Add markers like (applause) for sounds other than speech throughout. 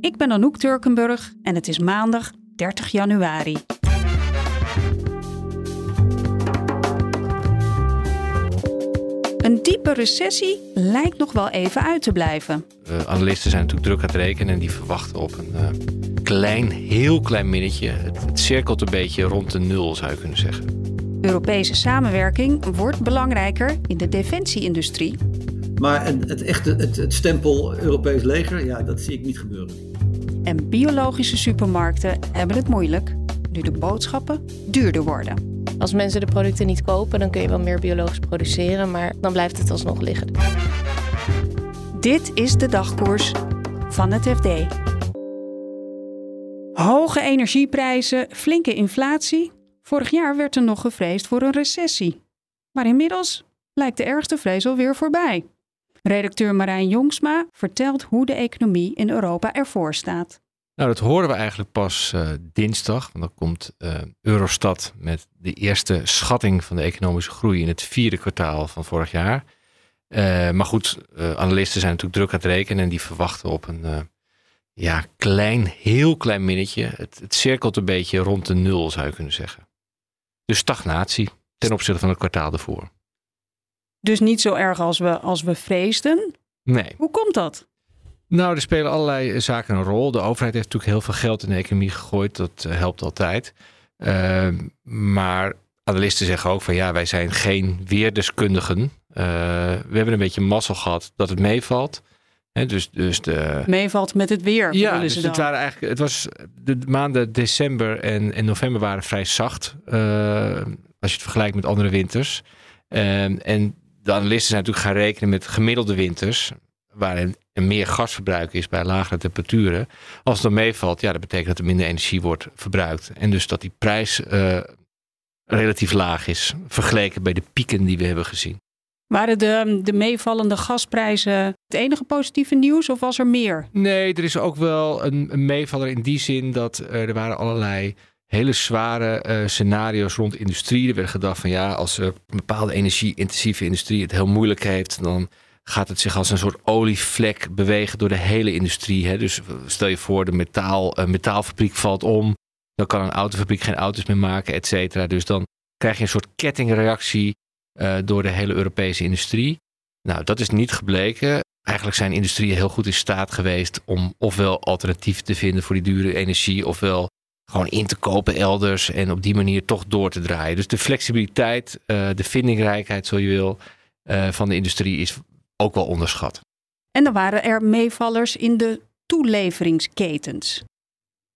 Ik ben Anouk Turkenburg en het is maandag 30 januari. Een diepe recessie lijkt nog wel even uit te blijven. Uh, analisten zijn natuurlijk druk aan het rekenen en die verwachten op een uh, klein, heel klein minnetje. Het, het cirkelt een beetje rond de nul, zou je kunnen zeggen. Europese samenwerking wordt belangrijker in de defensieindustrie. Maar het, echte, het, het stempel Europees leger, ja, dat zie ik niet gebeuren. En biologische supermarkten hebben het moeilijk, nu de boodschappen duurder worden. Als mensen de producten niet kopen, dan kun je wel meer biologisch produceren, maar dan blijft het alsnog liggen. Dit is de dagkoers van het FD. Hoge energieprijzen, flinke inflatie. Vorig jaar werd er nog gevreesd voor een recessie. Maar inmiddels lijkt de ergste vrees alweer voorbij. Redacteur Marijn Jongsma vertelt hoe de economie in Europa ervoor staat. Nou, dat horen we eigenlijk pas uh, dinsdag. Want dan komt uh, Eurostat met de eerste schatting van de economische groei in het vierde kwartaal van vorig jaar. Uh, maar goed, analisten zijn natuurlijk druk aan het rekenen en die verwachten op een ja, klein, heel klein minnetje. Het, het cirkelt een beetje rond de nul, zou je kunnen zeggen. Dus stagnatie ten opzichte van het kwartaal ervoor. Dus niet zo erg als we, als we vreesden? Nee. Hoe komt dat? Nou, er spelen allerlei zaken een rol. De overheid heeft natuurlijk heel veel geld in de economie gegooid. Dat uh, helpt altijd. Uh, maar analisten zeggen ook van ja, wij zijn geen weerdeskundigen. Uh, we hebben een beetje mazzel gehad dat het meevalt. He, dus, dus de... Meevalt met het weer. Ja, dus het, waren eigenlijk, het was de maanden december en, en november waren vrij zacht. Uh, als je het vergelijkt met andere winters. En de analisten zijn natuurlijk gaan rekenen met gemiddelde winters. Waarin er meer gasverbruik is bij lagere temperaturen. Als het dan meevalt, ja, dat betekent dat er minder energie wordt verbruikt. En dus dat die prijs uh, relatief laag is. Vergeleken bij de pieken die we hebben gezien. Waren de, de meevallende gasprijzen het enige positieve nieuws of was er meer? Nee, er is ook wel een, een meevaller in die zin dat uh, er waren allerlei hele zware uh, scenario's rond industrie. Er werd gedacht van ja, als een bepaalde energie-intensieve industrie het heel moeilijk heeft, dan gaat het zich als een soort olievlek bewegen door de hele industrie. Hè? Dus stel je voor, de metaal, uh, metaalfabriek valt om. Dan kan een autofabriek geen auto's meer maken, et cetera. Dus dan krijg je een soort kettingreactie uh, door de hele Europese industrie. Nou, dat is niet gebleken. Eigenlijk zijn industrieën heel goed in staat geweest om ofwel alternatieven te vinden voor die dure energie, ofwel gewoon in te kopen elders en op die manier toch door te draaien. Dus de flexibiliteit, uh, de vindingrijkheid, zo je wil, uh, van de industrie is ook wel onderschat. En dan waren er meevallers in de toeleveringsketens.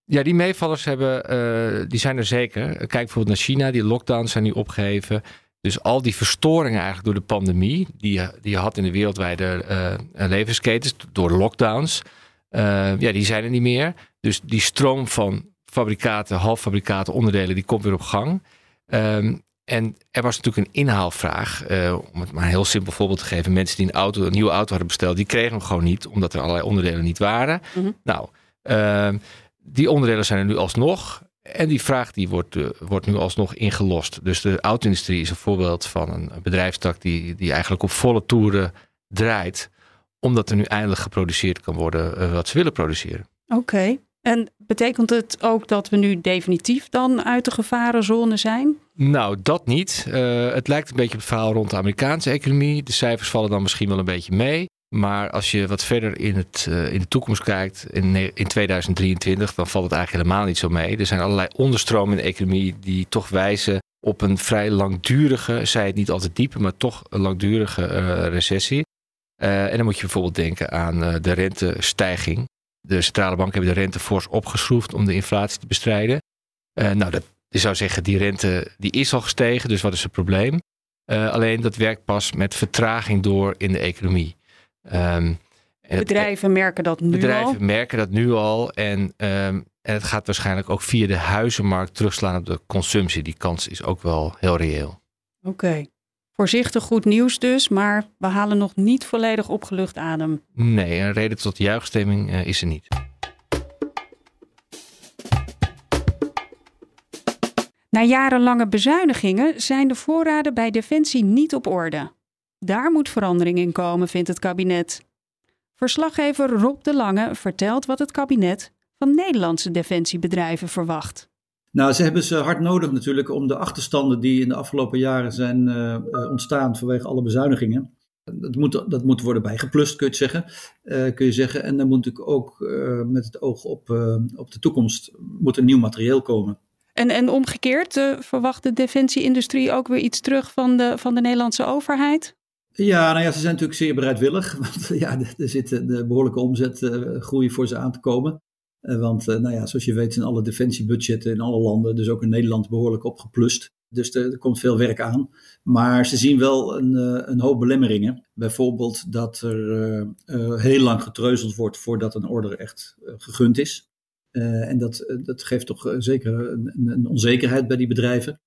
Ja, die meevallers hebben, uh, die zijn er zeker. Kijk bijvoorbeeld naar China, die lockdowns zijn nu opgeheven. Dus al die verstoringen eigenlijk door de pandemie, die je, die je had in de wereldwijde uh, levensketens, door lockdowns, uh, ja, die zijn er niet meer. Dus die stroom van fabrikaten, halffabrikaten, onderdelen, die komt weer op gang. Um, en er was natuurlijk een inhaalvraag. Uh, om het maar een heel simpel voorbeeld te geven. Mensen die een, auto, een nieuwe auto hadden besteld, die kregen hem gewoon niet, omdat er allerlei onderdelen niet waren. Mm -hmm. Nou, uh, die onderdelen zijn er nu alsnog. En die vraag die wordt, uh, wordt nu alsnog ingelost. Dus de auto-industrie is een voorbeeld van een bedrijfstak die, die eigenlijk op volle toeren draait. Omdat er nu eindelijk geproduceerd kan worden wat ze willen produceren. Oké. Okay. En betekent het ook dat we nu definitief dan uit de gevarenzone zijn? Nou, dat niet. Uh, het lijkt een beetje op het verhaal rond de Amerikaanse economie. De cijfers vallen dan misschien wel een beetje mee. Maar als je wat verder in, het, uh, in de toekomst kijkt, in, in 2023, dan valt het eigenlijk helemaal niet zo mee. Er zijn allerlei onderstromen in de economie die toch wijzen op een vrij langdurige, zij het niet altijd diepe, maar toch een langdurige uh, recessie. en dan moet je bijvoorbeeld denken aan de rentestijging. De centrale banken hebben de rente fors opgeschroefd om de inflatie te bestrijden. Uh, nou, dat, je zou zeggen, die rente die is al gestegen, dus wat is het probleem? Uh, alleen dat werkt pas met vertraging door in de economie. Um, bedrijven merken dat nu bedrijven al. Bedrijven merken dat nu al. En um, En het gaat waarschijnlijk ook via de huizenmarkt terugslaan op de consumptie. Die kans is ook wel heel reëel. Oké. Voorzichtig goed nieuws dus, maar we halen nog niet volledig opgelucht adem. Nee, een reden tot juichstemming uh, is er niet. Na jarenlange bezuinigingen zijn de voorraden bij Defensie niet op orde. Daar moet verandering in komen, vindt het kabinet. Verslaggever Rob de Lange vertelt wat het kabinet van Nederlandse defensiebedrijven verwacht. Nou, ze hebben ze hard nodig natuurlijk om de achterstanden die in de afgelopen jaren zijn uh, ontstaan vanwege alle bezuinigingen. Dat moet, dat moet worden bijgeplust, kun je, zeggen, uh, kun je zeggen. En dan moet natuurlijk ook met het oog op, op de toekomst moet er nieuw materieel komen. En, en omgekeerd, verwacht de defensieindustrie ook weer iets terug van de, van de Nederlandse overheid? Ja, nou ja, ze zijn natuurlijk zeer bereidwillig. (laughs) Want ja, er zit een behoorlijke omzetgroei voor ze aan te komen. Eh, want uh, nou ja, zoals je weet zijn alle defensiebudgetten in alle landen, dus ook in Nederland, behoorlijk opgeplust. Dus er, komt veel werk aan. Maar ze zien wel een, uh, een hoop belemmeringen. Bijvoorbeeld dat er heel lang getreuzeld wordt voordat een order echt gegund is. en dat, dat geeft toch zeker een, een, onzekerheid bij die bedrijven.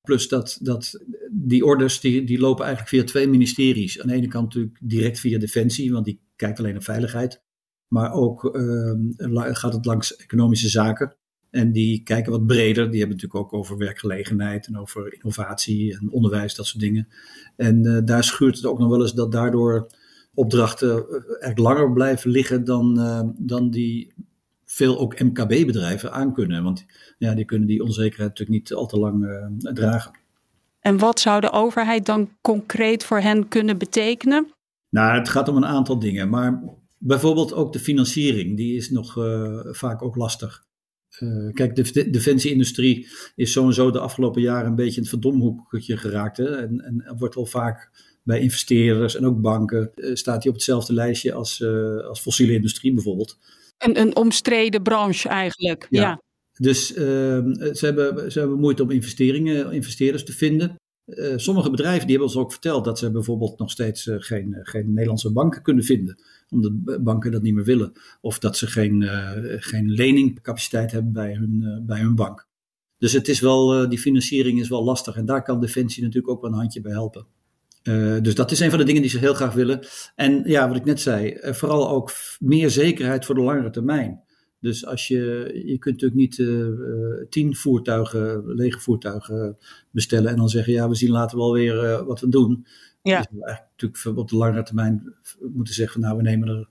Plus dat, dat die orders die, die lopen eigenlijk via twee ministeries. Aan de ene kant natuurlijk direct via Defensie, want die kijkt alleen naar veiligheid. Maar ook uh, gaat het langs economische zaken. En die kijken wat breder. Die hebben natuurlijk ook over werkgelegenheid en over innovatie en onderwijs, dat soort dingen. En uh, daar schuurt het ook nog wel eens dat daardoor opdrachten echt langer blijven liggen dan, uh, dan die veel ook MKB-bedrijven aankunnen. Want ja, die kunnen die onzekerheid natuurlijk niet al te lang dragen. En wat zou de overheid dan concreet voor hen kunnen betekenen? Nou, het gaat om een aantal dingen. Maar Bijvoorbeeld ook de financiering, die is nog uh, vaak ook lastig. Uh, kijk, de, de defensieindustrie is sowieso de afgelopen jaren een beetje in het verdomhoekje geraakt. Hè? En, en wordt al vaak bij investeerders en ook banken, uh, staat hij op hetzelfde lijstje als, als fossiele industrie bijvoorbeeld. Een, een omstreden branche eigenlijk, ja. ja. Dus ze, hebben, ze hebben moeite om investeringen, investeerders te vinden. Sommige bedrijven die hebben ons ook verteld dat ze bijvoorbeeld nog steeds geen, geen Nederlandse banken kunnen vinden omdat banken dat niet meer willen. Of dat ze geen, uh, geen leningcapaciteit hebben bij hun, uh, bij hun bank. Dus het is wel, uh, die financiering is wel lastig. En daar kan Defensie natuurlijk ook wel een handje bij helpen. dus dat is een van de dingen die ze heel graag willen. En ja, wat ik net zei, vooral ook meer zekerheid voor de langere termijn. Dus als je, je kunt natuurlijk niet tien voertuigen, lege voertuigen bestellen en dan zeggen, ja, we zien later wel weer wat we doen. Ja. Dus we eigenlijk natuurlijk op de lange termijn moeten zeggen, nou we nemen er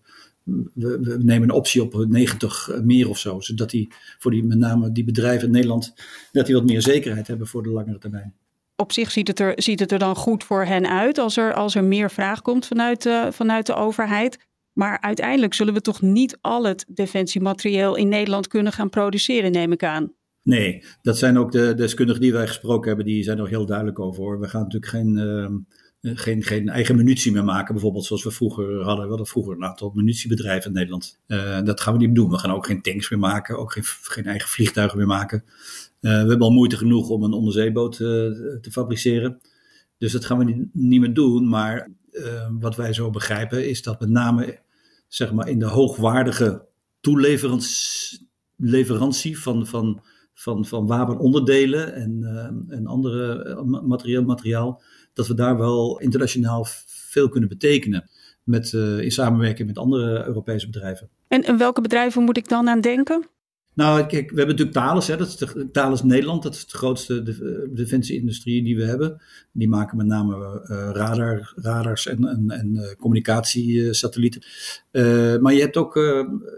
we, we, nemen een optie op 90 meer of zo. Zodat die voor die, met name die bedrijven in Nederland, dat die wat meer zekerheid hebben voor de langere termijn. Op zich ziet het er, ziet het er dan goed voor hen uit als er, als er meer vraag komt vanuit de, vanuit de overheid. Maar uiteindelijk zullen we toch niet al het defensiematerieel in Nederland kunnen gaan produceren, neem ik aan. Nee, dat zijn ook de deskundigen die wij gesproken hebben, die zijn er heel duidelijk over. Hoor. We gaan natuurlijk geen. Uh, eh, geen, geen eigen munitie meer maken, bijvoorbeeld zoals we vroeger hadden. We hadden vroeger een aantal munitiebedrijven in Nederland. Uh, dat gaan we niet doen. We gaan ook geen tanks meer maken, ook geen, geen eigen vliegtuigen meer maken. Uh, we hebben al moeite genoeg om een onderzeeboot te fabriceren. Dus dat gaan we niet, niet meer doen. Maar wat wij zo begrijpen is dat met name zeg maar, in de hoogwaardige toeleverantie van, van, van, van wapenonderdelen en, en andere materieel, materiaal dat we daar wel internationaal veel kunnen betekenen. Met, uh, in samenwerking met andere Europese bedrijven. En, en welke bedrijven moet ik dan aan denken? Nou, kijk, we hebben natuurlijk Thales. Hè, dat is de, Thales Nederland. Dat is de grootste de, uh, defensieindustrie die we hebben. Die maken met name uh, radar, radars en, en, en uh, communicatiesatellieten. maar je hebt, ook,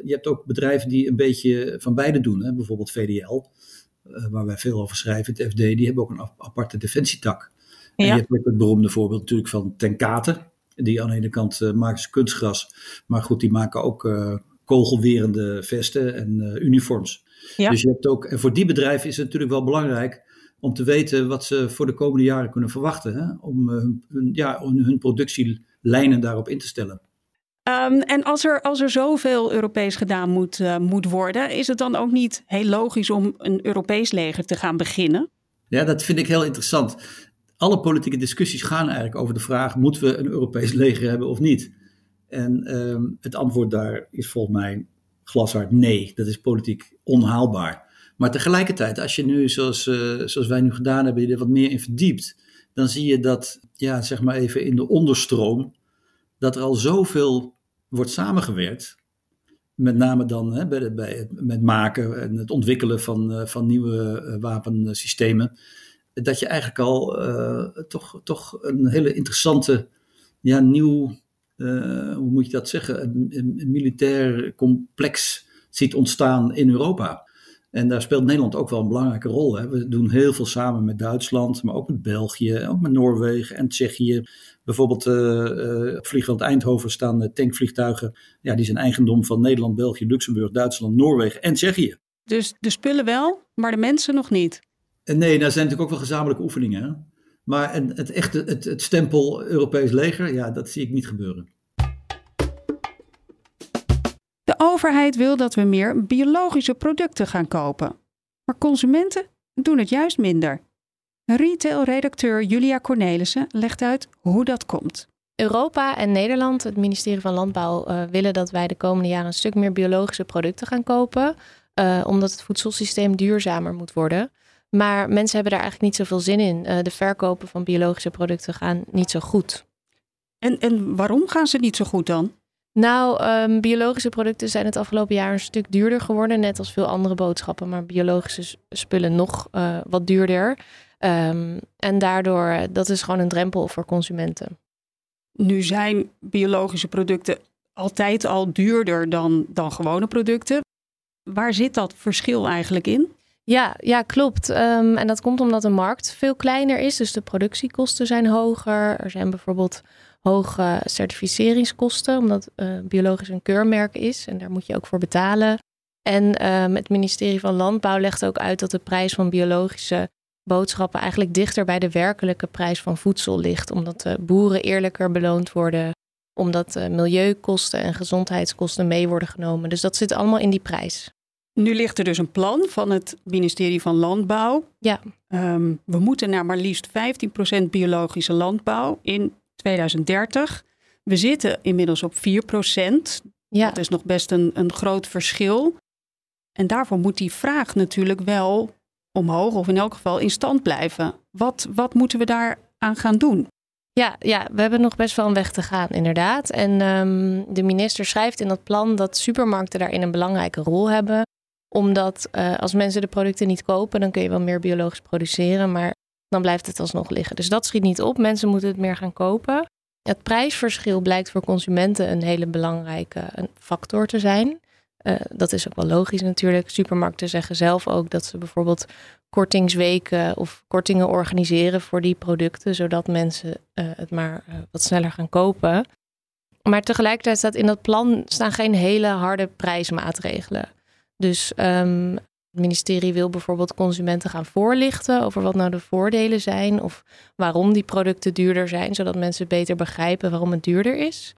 je hebt ook bedrijven die een beetje van beide doen. Hè. Bijvoorbeeld VDL, waar wij veel over schrijven. Het FD, die hebben ook een aparte defensietak. En je hebt ook het beroemde voorbeeld natuurlijk van Tenkate. Die aan de ene kant uh, maken ze kunstgras. Maar goed, die maken ook uh, kogelwerende vesten en uh, uniforms. Dus je hebt ook, en voor die bedrijven is het natuurlijk wel belangrijk om te weten wat ze voor de komende jaren kunnen verwachten. Hè? Om, hun, ja, om hun productielijnen daarop in te stellen. Um, en als er, als er zoveel Europees gedaan moet, uh, moet worden, is het dan ook niet heel logisch om een Europees leger te gaan beginnen? Ja, dat vind ik heel interessant alle politieke discussies gaan eigenlijk over de vraag: moeten we een Europees leger hebben of niet? En um, het antwoord daar is volgens mij glashard nee, dat is politiek onhaalbaar. Maar tegelijkertijd, als je nu, zoals, uh, zoals wij nu gedaan hebben, je er wat meer in verdiept, dan zie je dat, ja, zeg maar even in de onderstroom, dat er al zoveel wordt samengewerkt. Met name dan hè, bij, bij het met maken en het ontwikkelen van, uh, van nieuwe uh, wapensystemen. Dat je eigenlijk al toch, toch een hele interessante, ja, nieuw, hoe moet je dat zeggen, een, militair complex ziet ontstaan in Europa. En daar speelt Nederland ook wel een belangrijke rol. Hè. We doen heel veel samen met Duitsland, maar ook met België, ook met Noorwegen en Tsjechië. Bijvoorbeeld uh, uh, op vliegveld Eindhoven staan tankvliegtuigen. Ja, die zijn eigendom van Nederland, België, Luxemburg, Duitsland, Noorwegen en Tsjechië. Dus de spullen wel, maar de mensen nog niet? En nee, daar zijn natuurlijk ook wel gezamenlijke oefeningen. Hè? Maar het, het echte het, het stempel Europees leger, ja, dat zie ik niet gebeuren. De overheid wil dat we meer biologische producten gaan kopen. Maar consumenten doen het juist minder. Retail-redacteur Julia Cornelissen legt uit hoe dat komt. Europa en Nederland, het ministerie van Landbouw, uh, willen dat wij de komende jaren een stuk meer biologische producten gaan kopen. Uh, omdat het voedselsysteem duurzamer moet worden. Maar mensen hebben daar eigenlijk niet zoveel zin in. Uh, de verkopen van biologische producten gaan niet zo goed. En, en waarom gaan ze niet zo goed dan? Nou, um, biologische producten zijn het afgelopen jaar een stuk duurder geworden, net als veel andere boodschappen, maar biologische spullen nog uh, wat duurder. Um, en daardoor, dat is gewoon een drempel voor consumenten. Nu zijn biologische producten altijd al duurder dan, dan gewone producten. Waar zit dat verschil eigenlijk in? Ja, ja klopt. Um, en dat komt omdat de markt veel kleiner is. Dus de productiekosten zijn hoger. Er zijn bijvoorbeeld hoge certificeringskosten, omdat uh, biologisch een keurmerk is en daar moet je ook voor betalen. En um, het ministerie van Landbouw legt ook uit dat de prijs van biologische boodschappen eigenlijk dichter bij de werkelijke prijs van voedsel ligt, omdat de boeren eerlijker beloond worden, omdat de milieukosten en gezondheidskosten mee worden genomen. Dus dat zit allemaal in die prijs. Nu ligt er dus een plan van het ministerie van Landbouw. Ja. Um, we moeten naar maar liefst 15% biologische landbouw in 2030. We zitten inmiddels op 4 Ja. Dat is nog best een, een groot verschil. En daarvoor moet die vraag natuurlijk wel omhoog of in elk geval in stand blijven. Wat, wat moeten we daar aan gaan doen? Ja, ja, we hebben nog best wel een weg te gaan, inderdaad. En um, de minister schrijft in dat plan dat supermarkten daarin een belangrijke rol hebben. Omdat uh, als mensen de producten niet kopen, dan kun je wel meer biologisch produceren. Maar dan blijft het alsnog liggen. Dus dat schiet niet op. Mensen moeten het meer gaan kopen. Het prijsverschil blijkt voor consumenten een hele belangrijke factor te zijn. Uh, dat is ook wel logisch natuurlijk. Supermarkten zeggen zelf ook dat ze bijvoorbeeld kortingsweken of kortingen organiseren voor die producten, zodat mensen uh, het maar wat sneller gaan kopen. Maar tegelijkertijd staat in dat plan staan geen hele harde prijsmaatregelen. Dus um, het ministerie wil bijvoorbeeld consumenten gaan voorlichten over wat nou de voordelen zijn of waarom die producten duurder zijn, zodat mensen beter begrijpen waarom het duurder is.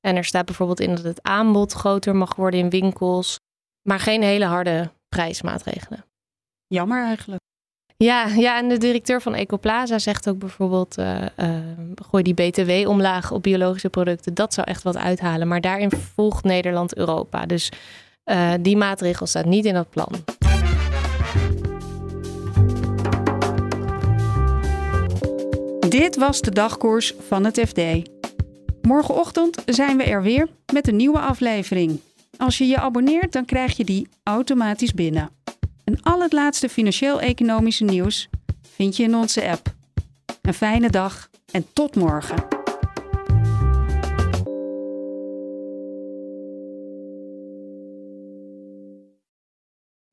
En er staat bijvoorbeeld in dat het aanbod groter mag worden in winkels, maar geen hele harde prijsmaatregelen. Jammer eigenlijk. Ja, ja, en de directeur van Ecoplaza zegt ook bijvoorbeeld: uh, uh, gooi die BTW-omlaag op biologische producten. Dat zou echt wat uithalen. Maar daarin volgt Nederland Europa. Dus uh, die maatregel staat niet in dat plan. Dit was de dagkoers van het FD. Morgenochtend zijn we er weer met een nieuwe aflevering. Als je je abonneert, dan krijg je die automatisch binnen. En al het laatste financieel-economische nieuws vind je in onze app. Een fijne dag en tot morgen.